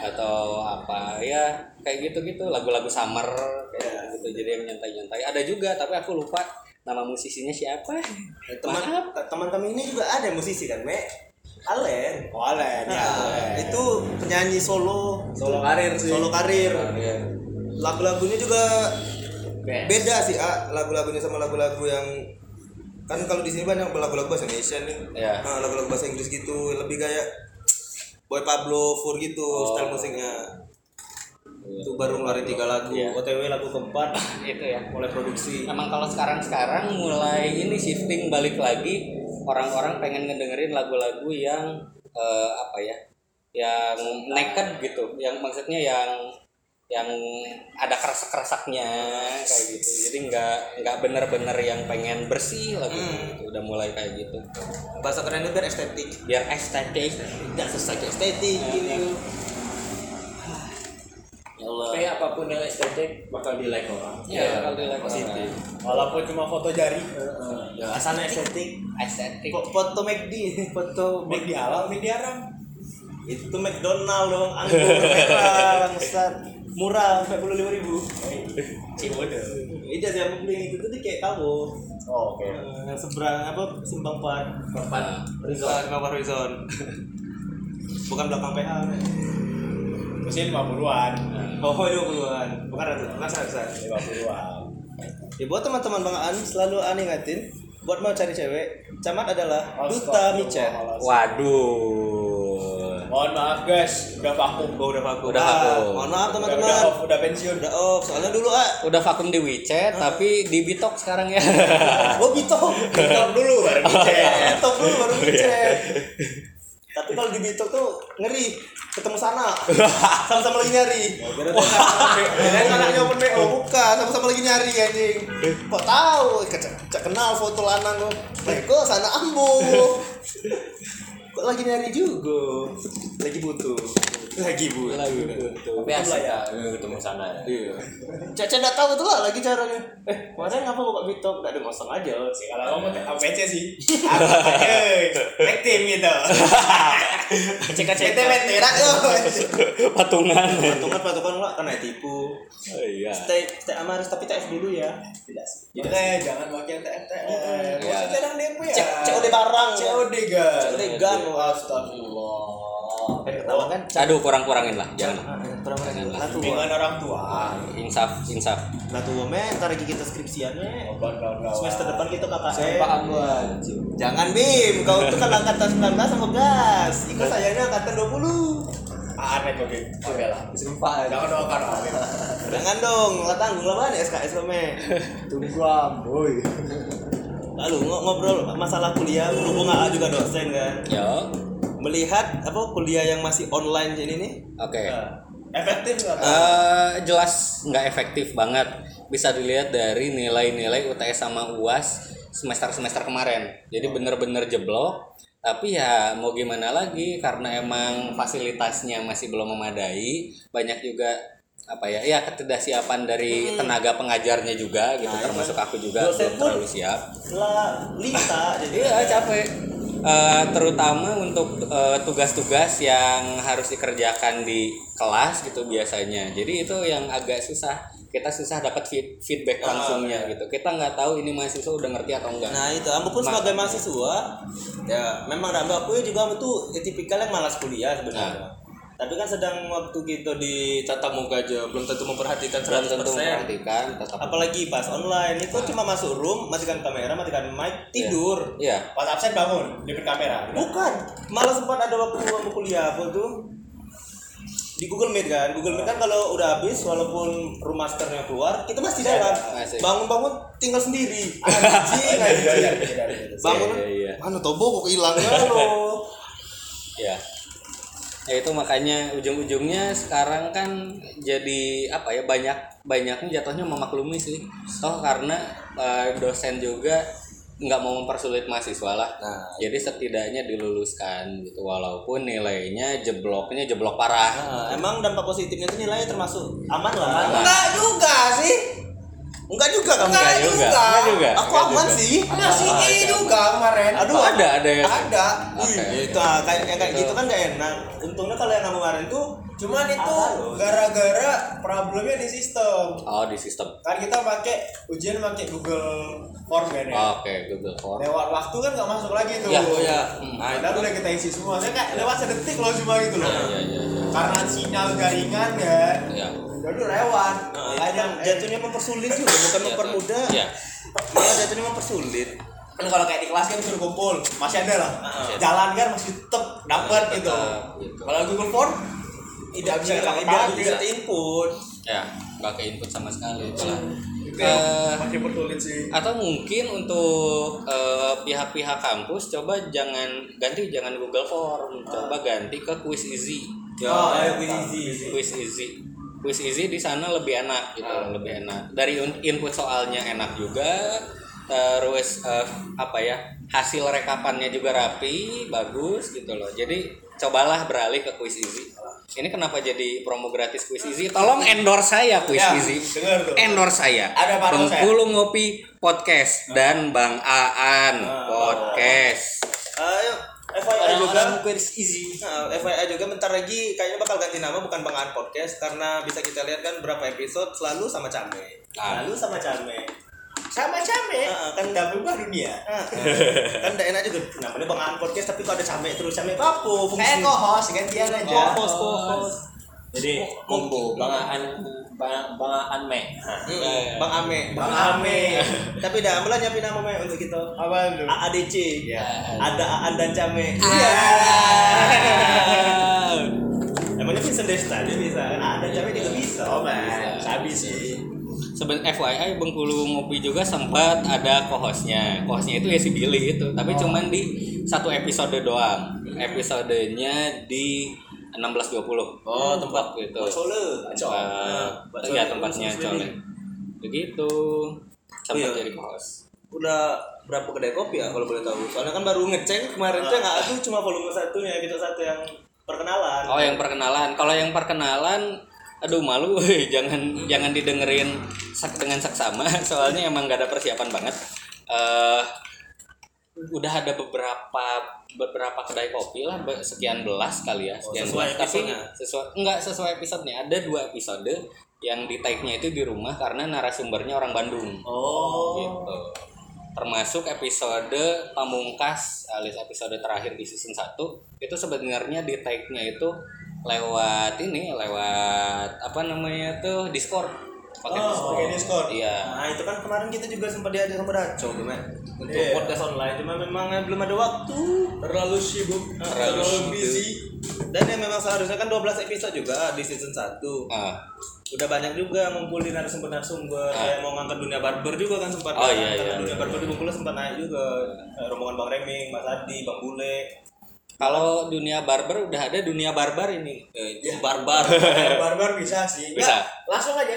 atau apa ya kayak gitu-gitu lagu-lagu summer kayak gitu jadi yang nyantai-nyantai ada juga tapi aku lupa nama musisinya siapa Eh, teman Maaf. teman kami ini juga ada musisi kan, Me. Alen. Oh, Alen, ya. Nah, Alen. itu penyanyi solo, Solo karir sih. solo karir. Lagu-lagunya juga Best. beda sih, ah. lagu-lagunya sama lagu-lagu yang kan kalau di sini banyak lagu-lagu bahasa Indonesia nih. Iya. Nah, lagu-lagu bahasa Inggris gitu, lebih kayak Boy Pablo Fur gitu Oh. style musiknya. Itu baru ngeluarin tiga lagu. Iya. OTW lagu keempat itu ya mulai produksi. Emang kalau sekarang-sekarang mulai ini shifting balik lagi orang-orang pengen ngedengerin lagu-lagu yang eh, apa ya yang naked gitu yang maksudnya yang yang ada kerasak-kerasaknya kayak gitu jadi nggak nggak bener-bener yang pengen bersih lagu gitu. udah mulai kayak gitu Bahasa kerennya biar estetik. biar estetik Tidak sesuai estetik gitu. Apa pun yang estetik bakal di like orang. ya kalau di positif. Walaupun cuma foto jari. Ya, asana estetik. estetik Fo- Foto McD, foto Make di halal, make di haram. itu McDonald dong, anggur merah, bangsat. Murah, empat puluh lima ribu. Cibode. Itu sih aku beli itu tuh kayak tahu. Oh, oke. Yang seberang apa simpang empat, Nah, horizon, bawah horizon. Bukan belakang PH. Mesin 50-an. Oh, dua puluhan, bukan ratus, bukan ratusan. 50-an. Ya buat teman-teman Bang An selalu An ingatin buat mau cari cewek, camat adalah duta micet. waduh Mohon maaf guys, udah vakum. Oh, udah vakum. Udah Ah, vakum. Mohon maaf Udah, teman-teman. udah off, udah pensiun. Udah off, soalnya dulu ah. udah vakum di WeChat tapi di Bitok sekarang ya Oh Bitok. Bitok dulu baru dicek. Bitok dulu baru dicek. Tapi kalau di Bitok tuh ngeri ketemu sana. Sama-sama lagi nyari. Kirain anaknya open BO bukan sama-sama lagi nyari anjing. Kok tahu? Kecak kenal foto lanang kok kok sana ambo kok lagi nyari juga lagi butuh lagi butuh lagi butuh. Tapi asik ya ketemu sana. Iya. Caca nggak tahu tuh lah lagi caranya. Eh, kemarin ngapa buka Bitok? Nggak ada ngosong aja. Kalau kamu apa sih? Tag team gitu. Cek cek. Kita main terak yo. patungan Patungan patungan lah kan tipu. oh, iya Stay stay amaris tapi TF dulu ya. Tidak sih. Oke, jangan pakai TFTM. Iya. Masih cadang DP ya. Cek COD barang. COD guys. COD gun. Astagfillah. Kan ketahuan kan. aduh kurang-kurangin lah jangan Ah, berapa lah tuh bimbingan orang tua. Insaf insaf. Lah tuh me ntar lagi kita skripsiannya. Semester depan kita KKN Sempaan gua anjing. jangan bim. Kau tuh kan angkatan 19 sama gas. Iko sayangnya angkatan 20 aneh kok gitu oke. Lah. Sumpah. jangan doakan Amin. jangan dong. Lah tanggung lah mana SKS lo me Tunggu boy. lalu ng- ngobrol masalah kuliah berhubung AA juga dosen kan? Yo melihat apa kuliah yang masih online ini nih? Oke. Nah, efektif nggak Eh, jelas nggak efektif banget. Bisa dilihat dari nilai-nilai UTS sama UAS semester-semester kemarin. Jadi bener-bener jeblok. Tapi ya mau gimana lagi karena emang fasilitasnya masih belum memadai banyak juga apa ya ya ketidaksiapan dari tenaga pengajarnya juga gitu. Termasuk aku juga Dosen belum terlalu siap. lah lita jadi Iya capek. Eh, terutama untuk eh, tugas-tugas yang harus dikerjakan di kelas gitu biasanya. Jadi itu yang agak susah. Kita susah dapat feed- feedback langsungnya gitu. Kita nggak tahu ini mahasiswa udah ngerti atau enggak. Nah itu, aku pun sebagai mahasiswa, ya memang Mbak aku juga itu ya, tipikal yang malas kuliah sebenarnya. Tapi kan sedang waktu kita di tatap muka aja belum tentu memperhatikan 100%. Belum tentu memperhatikan tetap. Apalagi pas online itu cuma masuk room, matikan kamera, matikan mic, tidur. Iya. pas absen bangun di kamera Bukan, malah sempat ada waktu aku kuliah aku tuh di Google Meet kan. Google Meet kan kalau udah habis walaupun room masternya keluar, kita masih dalam. masih. Bangun-bangun tinggal sendiri. Anjing, anjing. Bangun, Iya, iya. anu tobo kok hilang ya lo. Ya. Ya itu makanya ujung-ujungnya sekarang kan jadi apa ya banyak banyaknya jatuhnya memaklumi sih. Toh karena eh, dosen juga nggak mau mempersulit mahasiswa lah. Nah. Jadi setidaknya diluluskan gitu walaupun nilainya jebloknya jeblok parah. Nah, emang dampak positifnya itu nilainya termasuk aman lah. Aman. Enggak juga sih. Enggak juga kamu. Enggak juga. Enggak juga. Aku Enggak aman juga. sih. masih I juga kemarin Aduh, ada ada ya. Ada. Wih, itu ah, kayak kayak gitu kan gak enak. Untungnya kalau yang kemarin tuh cuman itu gara-gara problemnya di sistem Oh di sistem. kan kita pakai ujian pakai Google Form kan ya Oke Google Form. lewat waktu kan nggak masuk lagi tuh Ya, oh ya. Hmm. Nah, Padahal itu udah kita isi semua saya kayak lewat sedetik loh cuma gitu loh Iya iya iya. karena sinyal jaringan kan Ya. jadi lewat Nah, makanya kan jatuhnya mempersulit juga, bukan mempermudah. Iya. Malah jatuhnya mempersulit. kan kalau kayak di kelas kan suruh kumpul masih ada lah Heeh. jalan kan masih tetep dapat Masih gitu gitu. kalau Google Form Tidak bisa tidak lagi. bisa input. Ya, nggak ke input sama sekali itulah. Eh, sih atau mungkin untuk eh, pihak-pihak kampus coba jangan ganti jangan Google Form, coba ganti ke Quiz Easy. Oh, iya, ayo easy. Quiz Easy. Quiz Easy di sana lebih enak gitu, lebih enak. Dari input soalnya enak juga, terus eh, apa ya hasil rekapannya juga rapi, bagus gitu loh. Jadi cobalah beralih ke Quiz Easy. Ini kenapa jadi promo gratis Quiz Easy? Tolong endorse saya Quiz Ya, Easy. Endorse saya. Ada. Bengkulu Ngopi Podcast dan Bang Aan Podcast. Ayo, FYI juga. Quiz easy. Nah, FYI juga bentar lagi kayaknya bakal ganti nama bukan Bang An Podcast karena bisa kita lihat kan berapa episode selalu sama Came. Ah. Selalu sama Came. sama came Ah, kan udah berubah dunia Ah, kan udah enak juga namanya Bang An Podcast tapi kok ada Came terus Came apa fungsi? kayak co-host gantian aja Co-host, co-host. Jadi combo bangaan bang bangaan me. Mm, Bang Ame, Bang Ame. Tapi dah mulai nyiapin nama Me untuk kita. apa lu AADC. Ya. Ada Aan dan Came. Iya. Emangnya Vincent Desta dia bisa. Aan dan Came juga bisa. oh man sabi sih Seben FYI Bengkulu Ngopi juga sempat ada co-hostnya. Co-hostnya itu ya si Billy itu, tapi cuman di satu episode doang. Episodenya di 1620. Oh, tempat itu. Solo. Tempat, Cole. iya tempatnya Cole. Cole. Begitu. Sempat Iya. jadi host. Udah berapa kedai kopi ya kalau boleh tahu? Soalnya kan baru ngecek kemarin tuh nggak aku cuma volume satunya episode satu yang perkenalan. Oh, yang perkenalan. Kalau yang perkenalan aduh malu jangan jangan didengerin sak dengan saksama soalnya emang gak ada persiapan banget eh udah ada beberapa beberapa kedai kopi lah sekian belas kali ya sekian sesuai belas. Tapi sesuai enggak sesuai episodenya. Ada dua episode yang di take-nya itu di rumah karena narasumbernya orang Bandung. Oh. gitu. Termasuk episode pamungkas alias episode terakhir di season 1 itu sebenarnya di take-nya itu lewat ini lewat apa namanya tuh Discord pakai Oh, Discord. pakai Discord. iya Nah itu kan kemarin kita juga sempat diajak sama Daco tuh men Untuk Iya. podcast online Cuma memang eh, belum ada waktu terlalu sibuk Terlalu sibuk. busy Dan ya memang seharusnya kan 12 episode juga di season 1 ah Udah banyak juga ngumpulin narasumber-narasumber Ah. Kayak mau ngangkat dunia barber juga kan sempat Oh, kan. iya, iya, dunia iya. barber di Bengkulu sempat naik juga Kayak Rombongan Bang Reming, Mas Adi, Bang Bule kalau dunia barber udah ada dunia barbar ini Eh, itu barbar barbar bisa sih Bisa. Nggak, langsung aja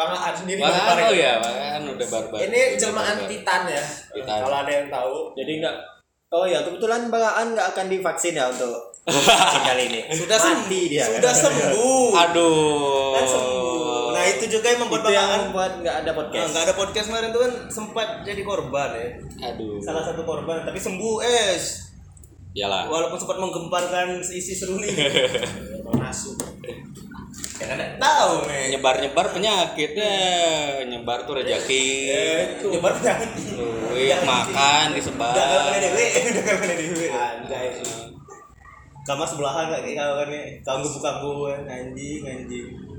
bangaan sendiri Bahkan barbar oh ya bahkan udah barbar. Ini jelmaan titan ya. Titan. kalau ada yang tahu. Jadi enggak. Oh ya, kebetulan Bang Aan nggak akan divaksin ya untuk kali ini. Sudah sembuh dia. Sudah sembuh. Aduh. Kan sembuh. Nah itu juga yang membuat Itu Bang Aan membuat nggak ada podcast. nggak ada podcast kemarin tuh kan sempat jadi korban ya. Aduh. Salah satu korban tapi sembuh es. Yalah. walaupun sempat menggemparkan isi seruni. Masuk ya kan tahu men. Nyebar-nyebar penyakit ya nyebar tuh rezeki. Nyebar penyakit. Duit makan disebar. Gagal kena dewe. Gagal kena dewe. Anjay. Kamar sebelahan kayak kau kan kau gebuk aku anjing anjing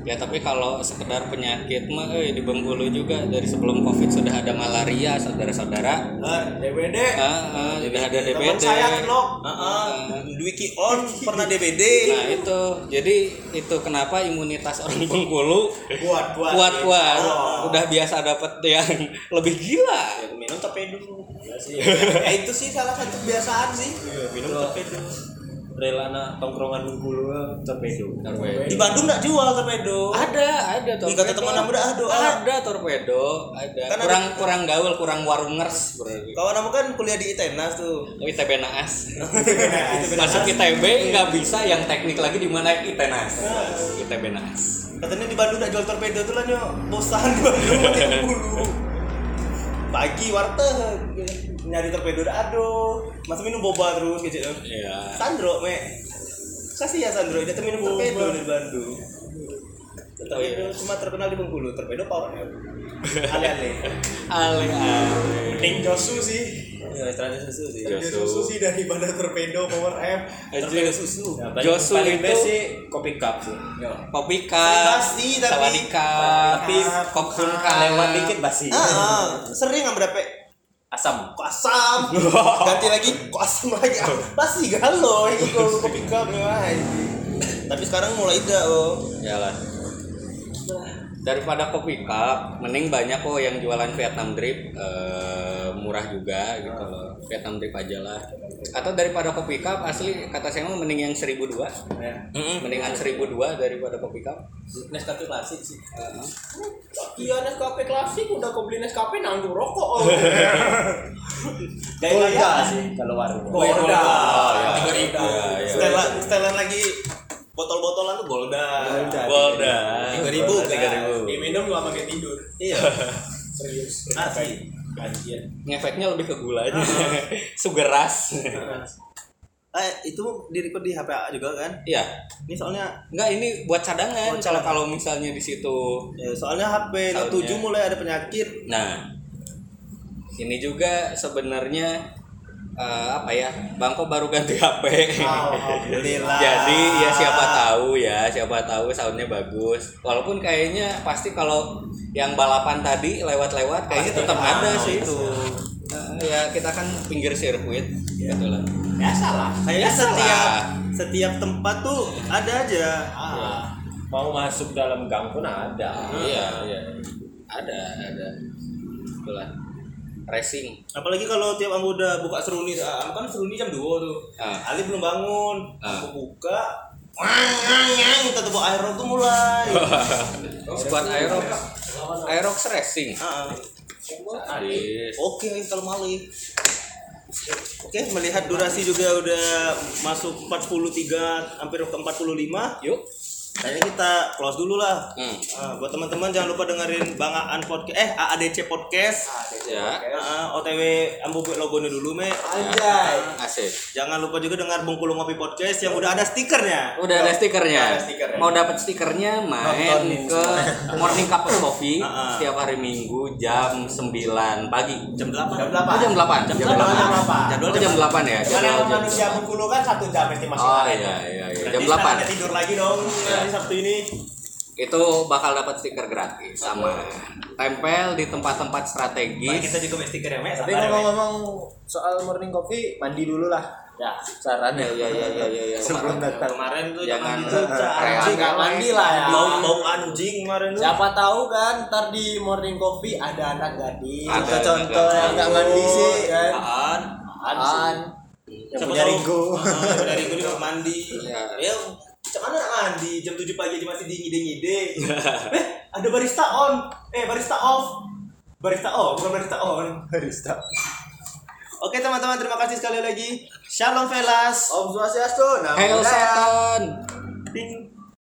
ya tapi kalau sekedar penyakit mah eh, di Bengkulu juga dari sebelum covid sudah ada malaria saudara-saudara. Nah, DBD ah, ah, sudah ada teman DBD saya ah, Dwiki on pernah DBD nah itu. Jadi itu kenapa imunitas orang Bengkulu kuat kuat. kuat kuat. Oh. udah biasa dapat yang lebih gila. Ya, minum torpedo ya sih. Ya itu sih salah satu kebiasaan sih. Minum torpedo Rela anak tongkrongan Bengkulu torpedo. di Bandung nggak jual torpedo? Ada ada Ih, kata teman kamu dah, aduh, ah. ada torpedo ada. Kan ada- kurang kurang gaul kurang warungers berarti kawan kamu kan kuliah di ITENAS tuh. Oh, ITB naas masuk ITB nggak bisa yang teknik lagi di mana? ITENAS ITB naas katanya di Bandung nggak jual torpedo tuh lah nyok. Bosan di Bandung mati bulu pagi warteg nyari torpedo dah aduh. Masa minum boba terus gitu iya. Sandro me. Kasih ya Sandro. Dia minum torpedo di Bandung. Torpedo cuma terkenal di Bengkulu. Torpedo power ale-ale ale ale. Mending Josu sih. Ya susu sih. Josu. Josu sih daripada torpedo power M torpedo susu. Ya, Josu paling itu- sih kopi cup sih. kopi cup Basi, tapi- sawadika Tapi kopun lewat dikit basi. ah, ah, sering nggak berapa Asam. kok asam? Ganti lagi. Kok asam lagi? Ah, pasti galau. Ini kalau kopi cup tapi sekarang mulai dah oh. Jalan. Daripada kopi cup, mending banyak kok yang jualan Vietnam drip eh, murah juga gitu loh. Vietnam drip aja lah. Atau daripada kopi cup asli kata saya mah mending yang 1002. Mendingan 1002 daripada kopi cup. Nescafe klasik sih. iya Nescafe klasik udah kau beli Nescafe nanggung rokok oh. Kayak Golda kayak sih kalau warung. Oh, ya. Ribu. Ya, ya. setelan setelan lagi botol-botolan tuh Golda. Golda. Tiga ribu, tiga ribu. diminum juga pakai tidur Iya. serius Asli. kajian Ngefeknya lebih ke gulanya. Sugeras. Eh itu di record di HP juga kan? Iya. Ini soalnya Enggak ini buat cadangan Buat kalau kalau misalnya di situ ya, soalnya HP Note. 7 mulai ada penyakit. Nah, ini juga sebenarnya eh, apa ya? Bangko baru ganti HP. Alhamdulillah. Jadi ya siapa tahu ya, siapa tahu soundnya bagus. Walaupun kayaknya pasti kalau yang balapan tadi lewat-lewat kayaknya tetap ada ada, sih. itu. Nah, ya kita kan pinggir sirkuit, gitu lah. biasa lah Kayaknya setiap setiap tempat tuh ada aja. ah Mau masuk dalam gang pun ada. Iya, iya. Ada, ada. Itulah. Racing. Apalagi kalau tiap aku udah buka seruni, ah, kan seruni jam 2 tuh. Ah. Ali belum bangun. Ah. Aku buka. Wang, kita tepuk air tuh mulai. Squad Aerox. Aerox Racing. Ah, ah. Oke, kalau Mali. Oke, melihat durasi juga udah masuk 43 hampir ke 45. Yuk. Kayaknya kita close dulu lah. Hmm. Ah, buat teman-teman jangan lupa dengerin Bang Aan podcast eh AADC podcast. Ya. Ah, OTW ambu buat logonya dulu, Me. anjay Asik. Jangan lupa juga dengar Bengkulu Ngopi Podcast yang udah ada stikernya. Udah ada stikernya. Ada stikernya. Mau dapat stikernya main ke Morning Cup of Coffee Ah, ah. setiap hari Minggu jam 9 pagi. Jam 8. jam Oh, jam 8. Jam Jam 8. 8. Jam 8. Jam Oh, jam 8 ya? Jam Karena 8. manusia Bengkulu kan satu jam estimasi Oh lain. iya iya iya. Jam sekarang 8. ada tidur lagi dong hari Sabtu ini. Itu bakal dapat stiker gratis sama tempel di tempat-tempat strategis. Mari kita juga stiker ya. Tapi ya, ngomong-ngomong soal morning coffee, mandi dulu lah. Ya. Saran Ya ya ya ya ya. ya. Sebelum datang. Kemarin tuh Jangan gitu. Anjing nggak mandi lah ya. Bau bau anjing kemarin tuh. Siapa tahu kan ntar di morning coffee ada anak gadis. Ada Contoh yang nggak mandi sih kan. Apaan? An. Yang punya Ringo. Ah, Dari gue juga mandi. Iya. Ya, macam mana nak mandi? Jam 7 pagi aja masih ngide-ngide. eh, ada barista on. Eh, barista off. Barista off, bukan barista on. Barista. Oke teman-teman, terima kasih sekali lagi. Shalom Velas. Om Swastiastu. Namo Hail Buddhaya. setan. Ting.